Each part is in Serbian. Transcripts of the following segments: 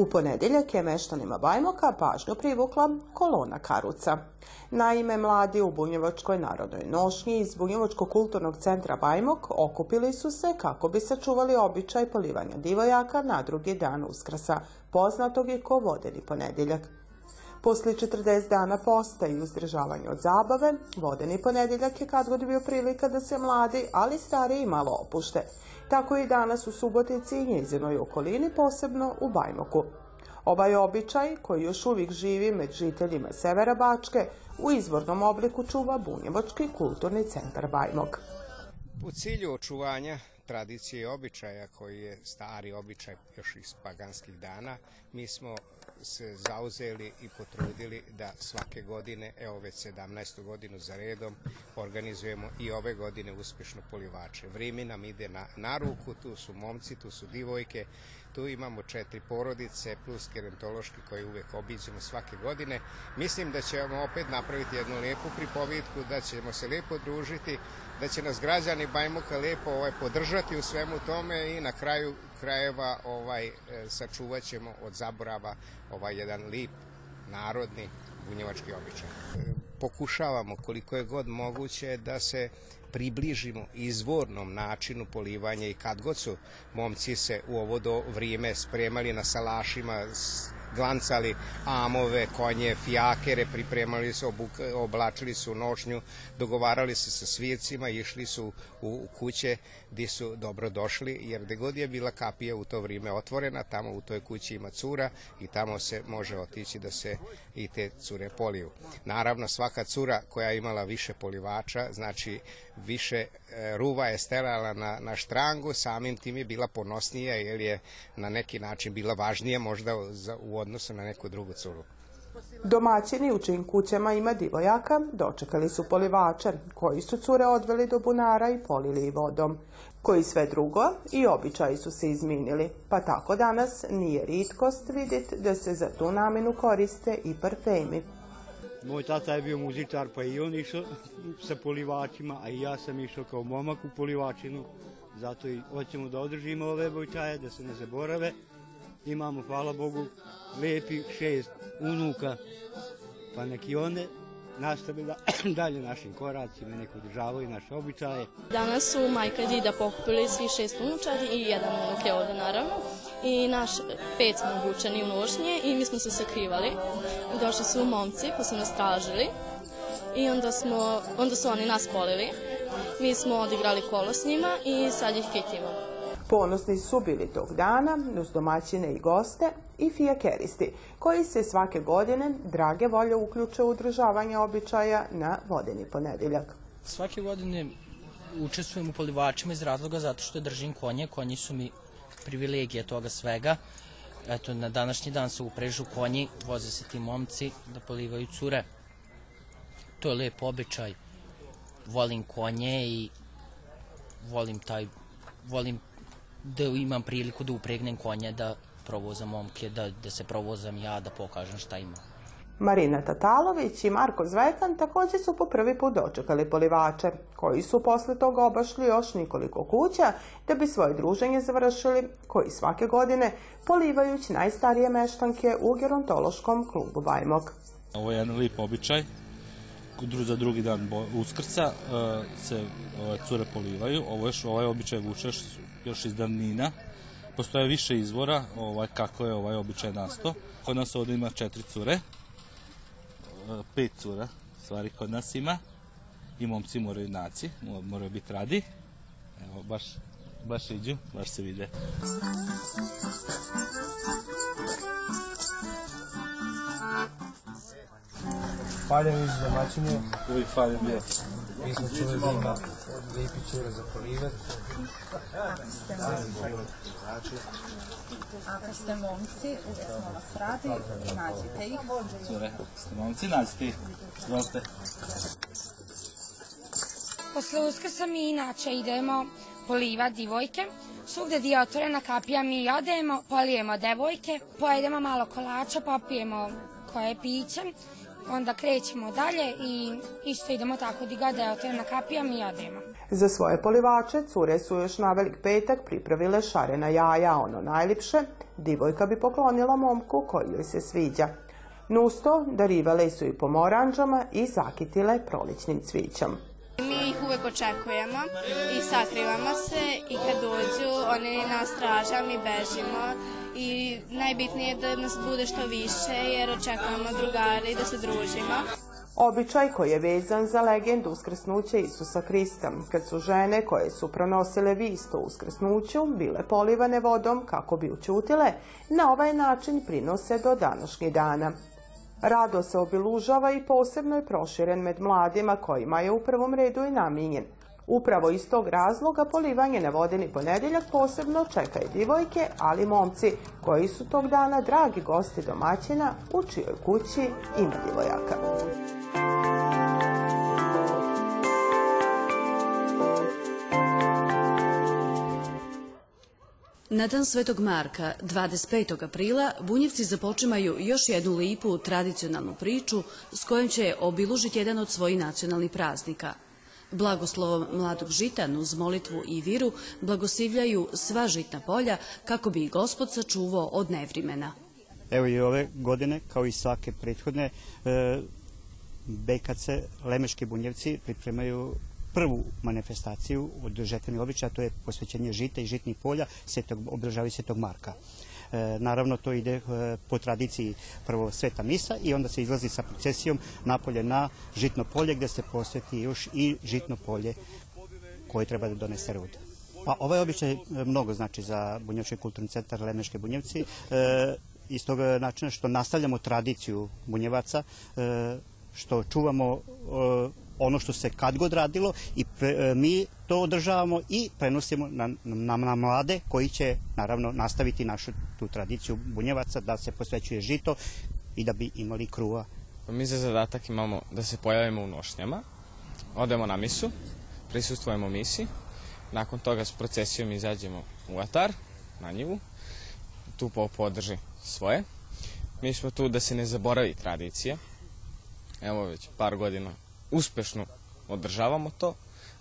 U ponedeljak je meštanima Bajmoka pažnju privukla kolona karuca. Naime, mladi u Bunjevačkoj narodnoj nošnji iz Bunjevačkog kulturnog centra Bajmok okupili su se kako bi sačuvali običaj polivanja divojaka na drugi dan uskrasa, poznatog je ko vodeni ponedeljak. Posle 40 dana posta i uzdržavanja od zabave, vodeni ponedeljak je kad god bio prilika da se mladi, ali stariji malo opušte. Tako i danas u Subotici i njezinoj okolini, posebno u Bajmoku. Ovaj običaj, koji još uvijek živi među žiteljima Severa Bačke, u izvornom obliku čuva Bunjevački kulturni centar Bajmok. U cilju očuvanja tradicije i običaja koji je stari običaj još iz paganskih dana, mi smo se zauzeli i potrudili da svake godine, evo već 17. godinu za redom, organizujemo i ove godine uspešno polivače. Vrime nam ide na, na ruku, tu su momci, tu su divojke, tu imamo četiri porodice plus gerontološki koji uvek obiđemo svake godine. Mislim da ćemo opet napraviti jednu lepu pripovitku, da ćemo se lepo družiti, da će nas građani Bajmoka lepo ovaj, podržati u svemu tome i na kraju krajeva ovaj, e, sačuvat ćemo od zaborava ovaj jedan lip narodni bunjevački običaj. E, pokušavamo koliko je god moguće da se približimo izvornom načinu polivanja i kad god su momci se u ovo do vrijeme spremali na salašima glancali amove, konje, fijakere, pripremali obuk, oblačili su nošnju, dogovarali se sa svircima, išli su u kuće gdje su dobro došli, jer gde god je bila kapija u to vrijeme otvorena, tamo u toj kući ima cura i tamo se može otići da se i te cure poliju. Naravno, svaka cura koja je imala više polivača, znači više e, ruva je stelala na, na štrangu, samim tim je bila ponosnija jer je na neki način bila važnija možda u odnosu na neku drugu curu. Domaćini u čijim kućama ima divojaka dočekali su polivače, koji su cure odveli do bunara i polili vodom. Koji sve drugo i običaji su se izminili, pa tako danas nije ritkost vidjeti da se za tu namenu koriste i parfemi. Moj tata je bio muzičar, pa i on išao sa polivačima, a i ja sam išao kao momak u polivačinu. Zato i hoćemo da održimo ove običaje, da se ne zaborave. Imamo, hvala Bogu, lepi šest unuka, pa neki one nastave da, dalje našim koracima, neko održavaju naše običaje. Danas su majka i dida pokupili svi šest unučadi i jedan unuk je ovde naravno. I naš pet smo obučeni u nošnje i mi smo se sakrivali. Došli su momci pa su nas tražili i onda, smo, onda su oni nas polili. Mi smo odigrali kolo s njima i sad ih kitimo. Ponosni su bili tog dana uz domaćine i goste i fijakeristi, koji se svake godine drage volje uključe u održavanje običaja na vodeni ponedeljak. Svake godine učestvujem u polivačima iz razloga zato što držim konje. Konji su mi privilegija toga svega. Eto, na današnji dan se uprežu konji, voze se ti momci da polivaju cure. To je lep običaj. Volim konje i volim taj volim da imam priliku da upregnem konje, da provozam momke, da, da se provozam ja, da pokažem šta ima. Marina Tatalović i Marko Zvetan također su po prvi put dočekali polivače, koji su posle toga obašli još nekoliko kuća da bi svoje druženje završili, koji svake godine polivajući najstarije meštanke u gerontološkom klubu Bajmok. Ovo je jedan lip običaj. Za drugi dan uskrca se cure polivaju. Ovo je, ovaj običaj vuče još iz davnina. Postoje više izvora ovaj, kako je ovaj običaj nasto. Kod nas ovde ima četiri cure, pet cura, stvari kod nas ima. I momci moraju naci, moraju biti radi. Evo, baš, baš iđu, baš se vide. Faljem iz domaćine. Uvijek faljem bio. Mi smo čuli da ima lipi cure za polivet. Ako ste momci, uvek smo vas radi, nađite ih. Cure, ste momci, nađite ih. Izvolite. Posle uskrsa mi inače idemo polivat divojke. Svugde gdje je otvorena kapija mi odemo, polijemo devojke, pojedemo malo kolača, popijemo koje piće onda krećemo dalje i isto idemo tako di god je otvorena kapija, mi odemo. Za svoje polivače cure su još na velik petak pripravile šarena jaja, ono najlipše, divojka bi poklonila momku koji joj se sviđa. Nusto darivale su i pomoranđama i zakitile proličnim cvićom. Mi ih uvek očekujemo i sakrivamo se i kad dođu oni nas traže, mi bežimo i najbitnije je da nas bude što više jer očekujemo drugare i da se družimo. Običaj koji je vezan za legendu uskrsnuća Isusa Krista, kad su žene koje su pronosile visto uskrsnuću bile polivane vodom kako bi učutile, na ovaj način prinose do današnjeg dana. Rado se obilužava i posebno je proširen med mladima kojima je u prvom redu i namijenjen. Upravo iz tog razloga polivanje na vodeni ponedeljak posebno čeka i divojke, ali momci koji su tog dana dragi gosti domaćina u čijoj kući ima divojaka. Na dan Svetog Marka, 25. aprila, bunjevci započimaju još jednu lipu tradicionalnu priču s kojom će obilužiti jedan od svojih nacionalnih praznika. Blagoslovom mladog žitan uz molitvu i viru blagosivljaju sva žitna polja kako bi gospod sačuvao od nevrimena. Evo i ove godine, kao i svake prethodne, e, BKC Lemeški bunjevci pripremaju prvu manifestaciju od žetvenih običaja, to je posvećenje žita i žitnih polja, obržavaju Svetog Marka. E, naravno, to ide e, po tradiciji prvo sveta misa i onda se izlazi sa procesijom napolje na žitno polje gde se posveti još i žitno polje koje treba da donese rud. Pa ovaj običaj e, mnogo znači za Bunjevčki kulturni centar Lemeške Bunjevci. Iz toga načina što nastavljamo tradiciju bunjevaca, što čuvamo e, ono što se kad god radilo i pre, e, mi to održavamo i prenosimo na, na, na mlade koji će naravno nastaviti našu tu tradiciju bunjevaca da se posvećuje žito i da bi imali kruva. Mi za zadatak imamo da se pojavimo u nošnjama, odemo na misu, prisustvujemo misi, nakon toga s procesijom izađemo u atar, na njivu, tu pop podrži svoje. Mi smo tu da se ne zaboravi tradicija. Evo već par godina uspešno održavamo to.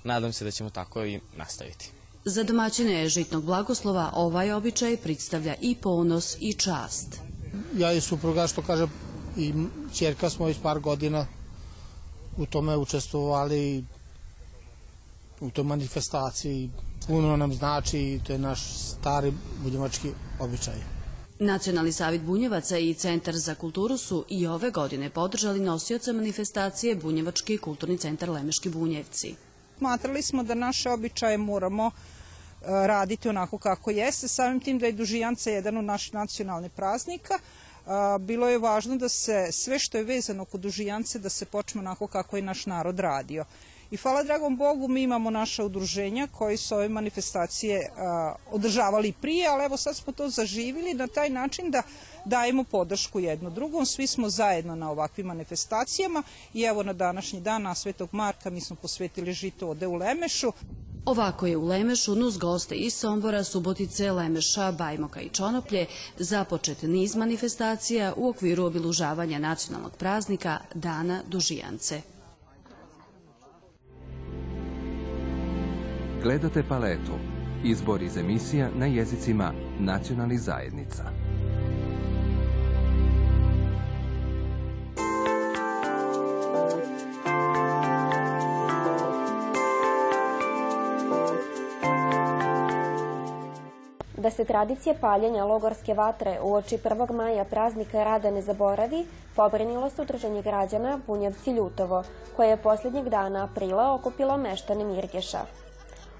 Nadam se da ćemo tako i nastaviti. Za domaćine žitnog blagoslova ovaj običaj predstavlja i ponos i čast. Ja i supruga, što kaže, i čerka smo već par godina u tome učestvovali u toj manifestaciji. Puno nam znači i to je naš stari budjevački običaj. Nacionalni savjet Bunjevaca i Centar za kulturu su i ove godine podržali nosioca manifestacije Bunjevački kulturni centar Lemeški Bunjevci. Smatrali smo da naše običaje moramo e, raditi onako kako jeste, samim tim da je Dužijanca jedan od naših nacionalnih praznika. E, bilo je važno da se sve što je vezano kod Dužijance da se počne onako kako je naš narod radio. I hvala dragom Bogu mi imamo naša udruženja koji su ove manifestacije održavali prije, ali evo sad smo to zaživili na taj način da dajemo podršku jedno drugom. Svi smo zajedno na ovakvim manifestacijama i evo na današnji dan na Svetog Marka mi smo posvetili žito ode u Lemešu. Ovako je u Lemešu nuz goste iz Sombora, Subotice, Lemeša, Bajmoka i Čonoplje započet niz manifestacija u okviru obilužavanja nacionalnog praznika Dana Dužijance. Gledate paletu. Izbor iz emisija na jezicima nacionalnih zajednica. Da se tradicija paljenja logorske vatre u oči 1. maja praznika rada ne zaboravi, pobrinilo se udruženje građana Bunjevci Ljutovo, koje je posljednjeg dana aprila okupilo meštane Mirgeša.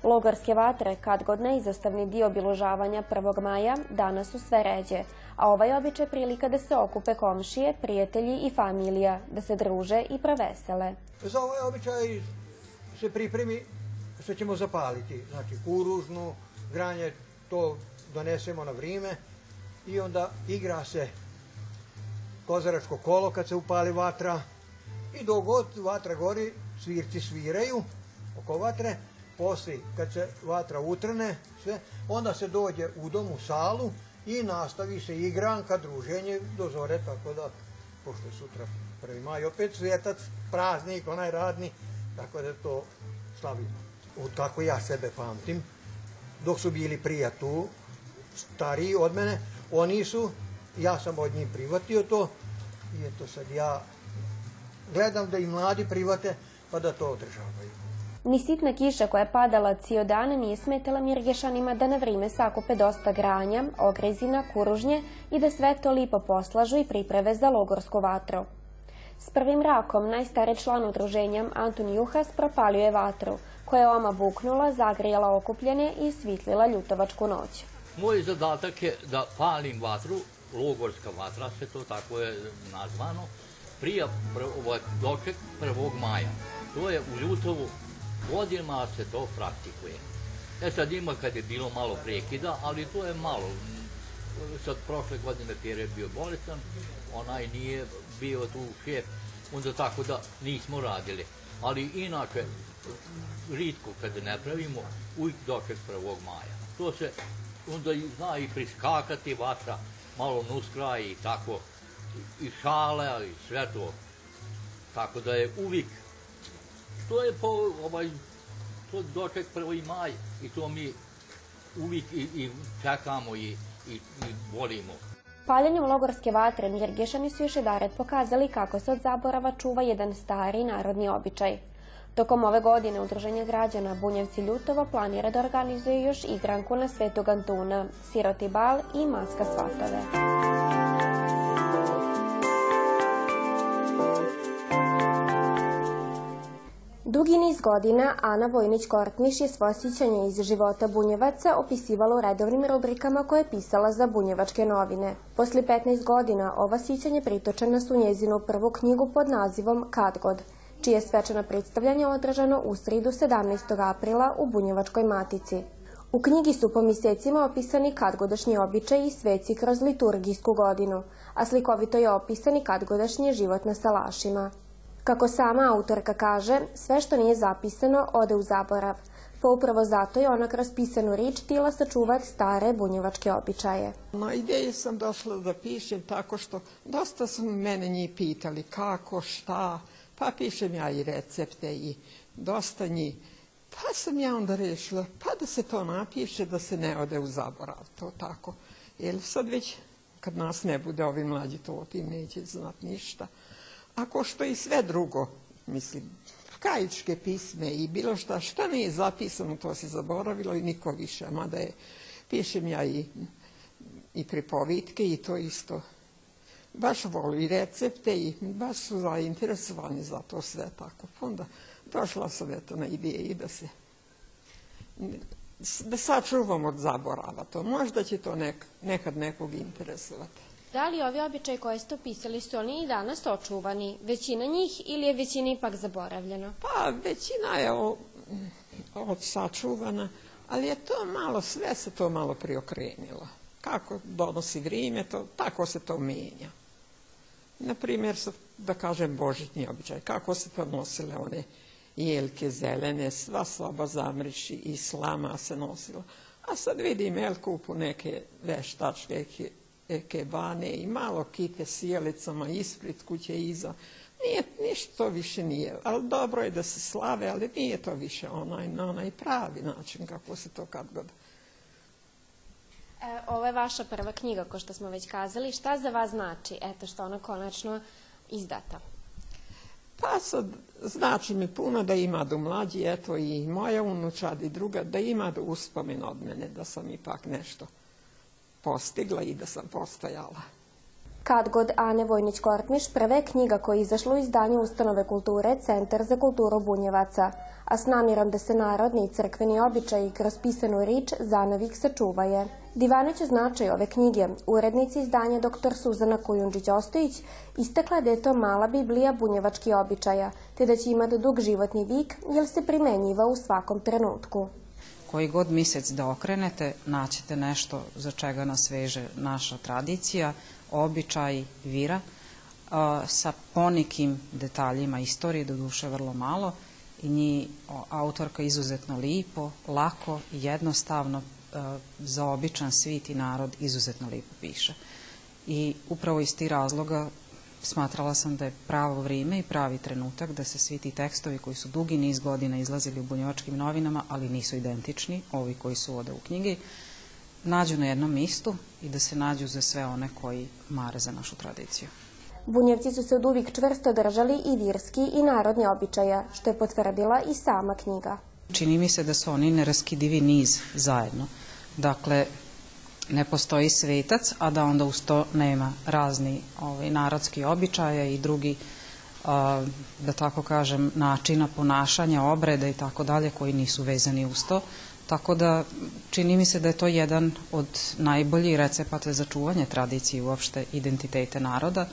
Logorske vatre, kad god neizostavni dio obilužavanja 1. maja, danas su sve ređe, a ovaj običaj prilika da se okupe komšije, prijatelji i familija, da se druže i provesele. Za ovaj običaj se pripremi što ćemo zapaliti, znači kuružnu, granje, to donesemo na vrijeme i onda igra se kozaračko kolo kad se upali vatra i dok god vatra gori, svirci sviraju oko vatre, posle kad se vatra utrne, sve, onda se dođe u dom u salu i nastavi se igranka, druženje do zore, tako da, pošto je sutra 1. maj opet svetac, praznik, onaj radni, tako da to slavimo. U, tako ja sebe pamtim. Dok su bili prija tu, stariji od mene, oni su, ja sam od njih privatio to i eto sad ja gledam da i mladi private pa da to održavaju. Ni sitna kiša koja je padala cijel dan nije smetala Mirgešanima da na vrijeme sakupe dosta granja, ogrezina, kuružnje i da sve to lipo poslažu i pripreve za logorsku vatru. S prvim rakom najstari član udruženja Antoni Juhas propalio je vatru, koja je oma buknula, zagrijala okupljene i svitlila ljutovačku noć. Moj zadatak je da palim vatru, logorska vatra se to tako je nazvano, ovaj doček 1. maja. To je u Ljutovu godinama se to praktikuje. E sad ima kad je bilo malo prekida, ali to je malo. Sad prošle godine Pjer je bio bolestan, onaj nije bio tu šef, onda tako da nismo radili. Ali inače, ritko kad ne pravimo, uvijek doček 1. maja. To se onda zna i priskakati vatra, malo nuskra i tako, i šale, i sve to. Tako da je uvijek, to je po, ovaj, to doček 1. maj i to mi uvijek i, i čekamo i, i, i volimo. Paljenjem logorske vatre Mirgešani su još jedared pokazali kako se od zaborava čuva jedan stari narodni običaj. Tokom ove godine Udruženje građana Bunjevci Ljutovo planira da organizuje još igranku na Svetog Antuna, Siroti bal i Maska svatove. Dugi niz godina Ana Vojnić-Kortniš je svoje sjećanje iz života Bunjevaca opisivala u redovnim rubrikama koje je pisala za Bunjevačke novine. Posle 15 godina ova sjećanje pritočena su njezinu prvu knjigu pod nazivom Kadgod, čije je svečano predstavljanje održano u sridu 17. aprila u Bunjevačkoj matici. U knjigi su po mjesecima opisani kadgodašnji običaji i sveci kroz liturgijsku godinu, a slikovito je opisani kadgodašnji život na salašima. Kako sama autorka kaže, sve što nije zapisano ode u zaborav, pa upravo zato je ona kroz pisanu rič tila sačuvati stare bunjevačke običaje. Na ideju sam došla da pišem tako što dosta su mene njih pitali kako, šta, pa pišem ja i recepte i dosta njih. Pa sam ja onda rešila, pa da se to napiše, da se ne ode u zaborav, to tako. Jer sad već, kad nas ne bude, ovi mlađi to o tim neće znat ništa. Ako što i sve drugo, mislim, kajičke pisme i bilo šta, šta nije zapisano, to se zaboravilo i niko više. Mada je, pišem ja i, i pripovitke i to isto. Baš voli i recepte i baš su zainteresovani za to sve tako. Pa onda došla sam eto na ideji da se da sačuvam od zaborava to. Možda će to nek, nekad nekog interesovati. Da li ovi običaji koje ste opisali su oni i danas očuvani? Većina njih ili je većina ipak zaboravljena? Pa većina je o, od sačuvana, ali je to malo, sve se to malo priokrenilo. Kako donosi vrijeme, to, tako se to menja. Na primjer, da kažem, božićni običaj. Kako se to nosile one jelke zelene, sva slaba zamriši i slama se nosila. A sad vidim, jel, kupu neke veštačke ekebane i malo kite sjelicama ispred kuće iza. Nije, ništa to više nije. Ali dobro je da se slave, ali nije to više onaj, na onaj pravi način kako se to kad god. E, ovo je vaša prva knjiga, ko što smo već kazali. Šta za vas znači, eto što ona konačno izdata? Pa sad, znači mi puno da ima do mlađi, eto i moja unučad i druga, da ima do uspomen od mene, da sam ipak nešto postigla i da sam postojala. Kad god Ane Vojnić-Kortmiš prve je knjiga koja je izašla u izdanju Ustanove kulture Centar za kulturu Bunjevaca, a s namjerom da se narodni i crkveni običaji kroz pisanu rič zanavik sačuvaje. Divaneće značaj ove knjige, urednici izdanja dr. Suzana Kujundžić-Ostojić, istakla je da je to mala biblija bunjevački običaja, te da će imati dug životni vik, jer se primenjiva u svakom trenutku koji god mjesec da okrenete, naćete nešto za čega nas veže naša tradicija, običaj, vira, sa ponikim detaljima istorije, do duše vrlo malo, i nji autorka izuzetno lipo, lako i jednostavno za običan svit i narod izuzetno lipo piše. I upravo iz tih razloga smatrala sam da je pravo vrijeme i pravi trenutak da se svi ti tekstovi koji su dugi niz godina izlazili u bunjevačkim novinama, ali nisu identični, ovi koji su ovde u knjigi, nađu na jednom mistu i da se nađu za sve one koji mare za našu tradiciju. Bunjevci su se od uvijek čvrsto držali i virski i narodni običaja, što je potvrdila i sama knjiga. Čini mi se da su oni neraskidivi niz zajedno. Dakle, ne postoji svetac, a da onda uz to nema razni ovaj, narodski običaja i drugi a, da tako kažem, načina ponašanja, obreda i tako dalje koji nisu vezani uz to. Tako da čini mi se da je to jedan od najboljih recepata za čuvanje tradicije uopšte identitete naroda.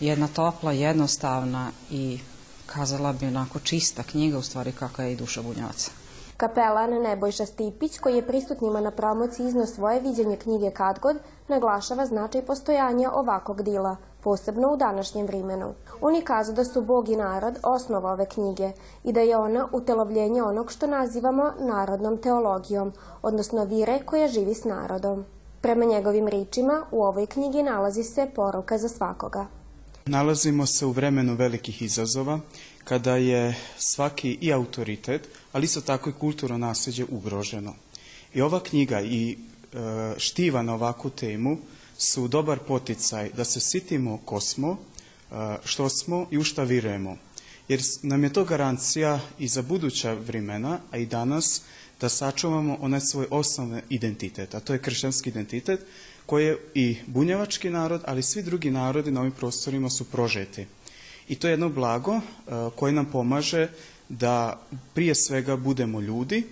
Jedna topla, jednostavna i kazala bi onako čista knjiga u stvari kakva je i duša bunjavaca. Kapelan Nebojša Stipić, koji je prisutnima na promociji izno svoje viđenje knjige Kadgod, naglašava značaj postojanja ovakvog dila, posebno u današnjem vrimenu. On je kazao da su Bog i narod osnova ove knjige i da je ona utelovljenje onog što nazivamo narodnom teologijom, odnosno vire koja živi s narodom. Prema njegovim ričima, u ovoj knjigi nalazi se poruka za svakoga. Nalazimo se u vremenu velikih izazova, kada je svaki i autoritet, ali isto tako i kulturno nasljeđe ugroženo. I ova knjiga i e, štiva na ovakvu temu su dobar poticaj da se sitimo ko smo, e, što smo i u šta virujemo. Jer nam je to garancija i za buduća vremena, a i danas, da sačuvamo onaj svoj osnovni identitet, a to je kršćanski identitet, koje i bunjevački narod, ali svi drugi narodi na ovim prostorima su prožeti. I to je jedno blago uh, koje nam pomaže da prije svega budemo ljudi,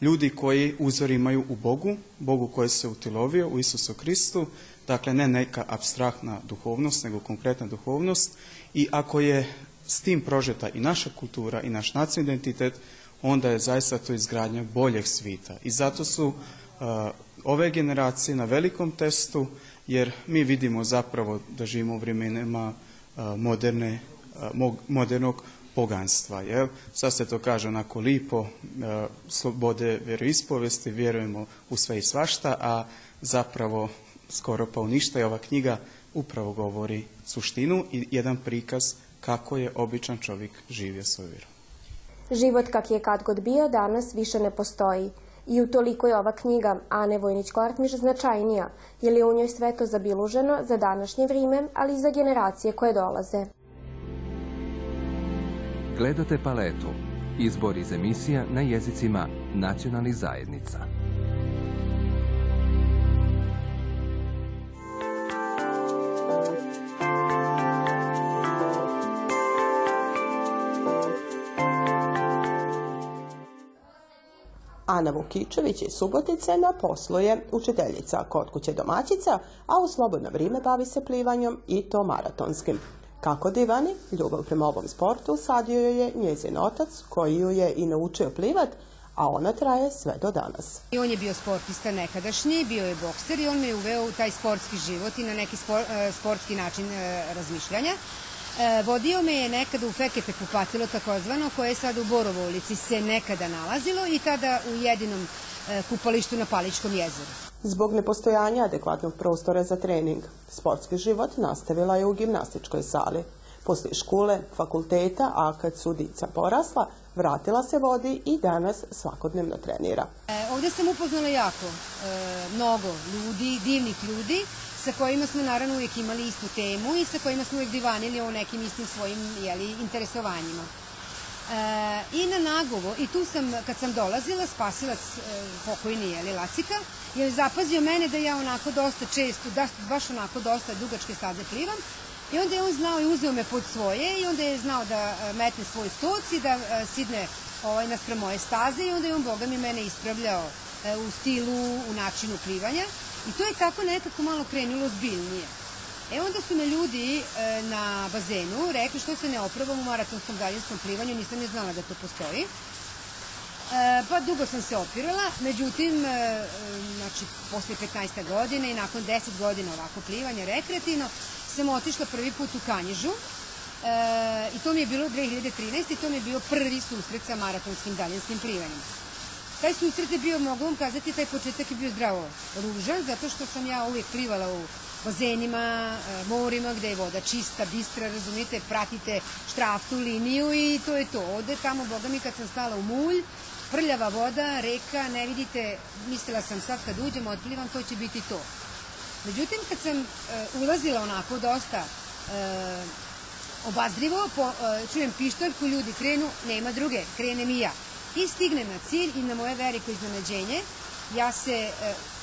ljudi koji uzor imaju u Bogu, Bogu koji se utilovio u Isusu Kristu, dakle ne neka abstraktna duhovnost, nego konkretna duhovnost i ako je s tim prožeta i naša kultura i naš nacionalni identitet, onda je zaista to izgradnja boljeg svita. I zato su uh, ove generacije na velikom testu, jer mi vidimo zapravo da živimo u vremenima moderne, modernog poganstva. Sad se to kaže onako lipo, slobode veroispovesti, vjerujemo u sve i svašta, a zapravo skoro pa u ništa i ova knjiga upravo govori suštinu i jedan prikaz kako je običan čovjek živio svoju vjeru. Život kak je kad god bio danas više ne postoji. I utoliko je ova knjiga Ane Vojnić-Kortmiš značajnija, jer je u njoj sve to zabiluženo za današnje vrijeme, ali i za generacije koje dolaze. Gledate paletu. Izbor iz emisija na jezicima nacionalnih zajednica. Ana Vukičević iz Subotice na poslu je učiteljica kod kuće domaćica, a u slobodno vrijeme bavi se plivanjem i to maratonskim. Kako divani, ljubav prema ovom sportu sadio je njezin otac koji ju je i naučio plivat, a ona traje sve do danas. I on je bio sportista nekadašnji, bio je bokser i on me uveo u taj sportski život i na neki spor, e, sportski način e, razmišljanja. E, vodio me je nekada u Fekepe kupatilo takozvano, koje je sad u Borovo ulici se nekada nalazilo i tada u jedinom e, kupalištu na Paličkom jezeru. Zbog nepostojanja adekvatnog prostora za trening, sportski život nastavila je u gimnastičkoj sali. Poslije škole, fakulteta, a kad su dica porasla, vratila se vodi i danas svakodnevno trenira. E, ovdje sam upoznala jako e, mnogo ljudi, divnih ljudi, sa kojima smo naravno uvijek imali istu temu i sa kojima smo uvijek divanili o nekim istim svojim jeli, interesovanjima. E, I na nagovo, i tu sam, kad sam dolazila, spasilac e, pokojni, jeli, Lacika, je zapazio mene da ja onako dosta često, da, baš onako dosta dugačke staze plivam, I onda je on znao i uzeo me pod svoje i onda je znao da e, metne svoj stoc i da e, sidne ovaj, naspram moje staze i onda je on, boga mi, mene ispravljao e, u stilu, u načinu plivanja. I to je tako nekako malo krenulo zbiljnije. E onda su me ljudi na bazenu rekli što se ne oprobam u maratonskom daljinskom plivanju, nisam ne znala da to postoji. E, pa dugo sam se opirala, međutim, e, znači, posle 15. godine i nakon 10 godina ovako plivanja rekreativno, sam otišla prvi put u Kanjižu, E, I to mi je bilo 2013. i to mi je bio prvi susret sa maratonskim daljinskim plivanjem. taj susret je bio, mogu vam kazati, taj početak je bio zdravo ružan, zato što sam ja uvijek plivala u bazenima, e, morima, gde je voda čista, bistra, razumite, pratite štraftu, liniju i to je to. Ode tamo, boga mi, kad sam stala u mulj, prljava voda, reka, ne vidite, mislila sam sad kad uđem, otplivam, to će biti to. Međutim, kad sam e, ulazila onako dosta e, obazrivo, po, e, čujem pištoljku, ljudi krenu, nema druge, krenem i ja. I stignem na cilj i na moje veliko iznenađenje, ja se,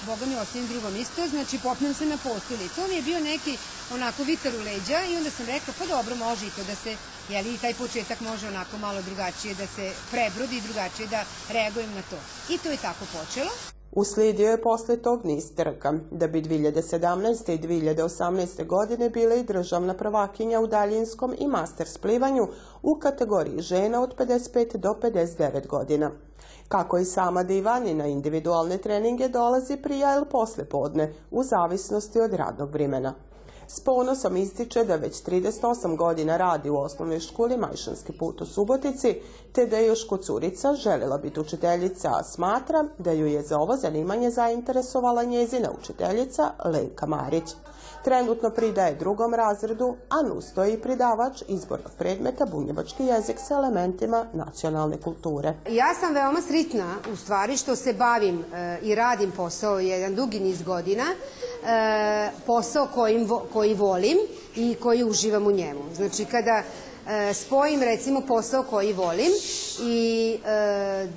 boga mi, ostavim drugom isto, znači popnem se na postelj. I to mi je bio neki onako vitar u leđa i onda sam rekla, pa dobro, može i to da se, jeli, i taj početak može onako malo drugačije da se prebrodi i drugačije da reagujem na to. I to je tako počelo. Uslijedio je posle tog niz trka, da bi 2017. i 2018. godine bile i državna prvakinja u daljinskom i master splivanju u kategoriji žena od 55 do 59 godina. Kako i sama Divani na individualne treninge dolazi prija ili posle podne, u zavisnosti od radnog vremena. S ponosom ističe da već 38 godina radi u osnovnoj školi Majšanski put u Subotici, te da je još kod curica željela biti učiteljica, a smatra da ju je za ovo zanimanje zainteresovala njezina učiteljica Lejka Marić. Trenutno pridaje drugom razredu, a nustoji pridavač izbornog predmeta bunjevački jezik sa elementima nacionalne kulture. Ja sam veoma sritna u stvari što se bavim e, i radim posao jedan dugi niz godina, e, posao kojim, koji volim i koji uživam u njemu. Znači kada e, spojim recimo posao koji volim i e,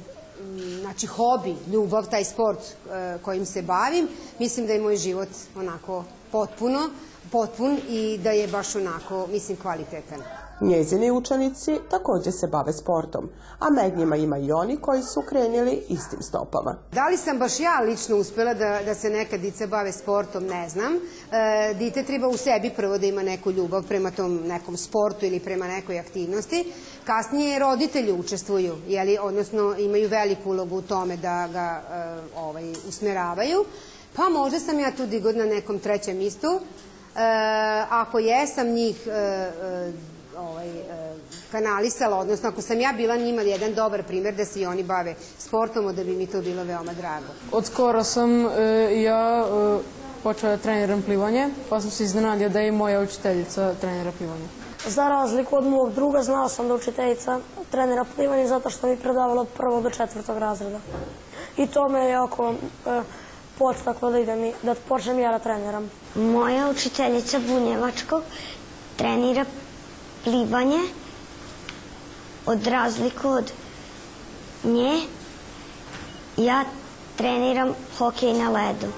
znači hobi, ljubav, taj sport e, kojim se bavim, mislim da je moj život onako potpuno, potpun i da je baš onako, mislim, kvalitetan. Njezini učenici također se bave sportom, a med njima ima i oni koji su krenili istim stopama. Da li sam baš ja lično uspela da, da se neka dica bave sportom, ne znam. E, dite treba u sebi prvo da ima neku ljubav prema tom nekom sportu ili prema nekoj aktivnosti. Kasnije roditelji učestvuju, jeli, odnosno imaju veliku ulogu u tome da ga e, ovaj, usmeravaju. Pa možda sam ja tu digod na nekom trećem mistu. E, ako jesam njih e, e, ovaj, kanalisala, odnosno ako sam ja bila njima jedan dobar primjer da se i oni bave sportom, onda bi mi to bilo veoma drago. Od skoro sam ja počela da treniram plivanje, pa sam se iznenadio da je i moja učiteljica trenira plivanje. Za razliku od mog druga, znao sam da učiteljica trenira plivanje zato što mi predavala od prvog do četvrtog razreda. I to me je jako podstaklo da, idem, da počnem ja da treniram. Moja učiteljica bunjevačkog trenira plivanje od razliku od nje ja treniram hokej na ledu.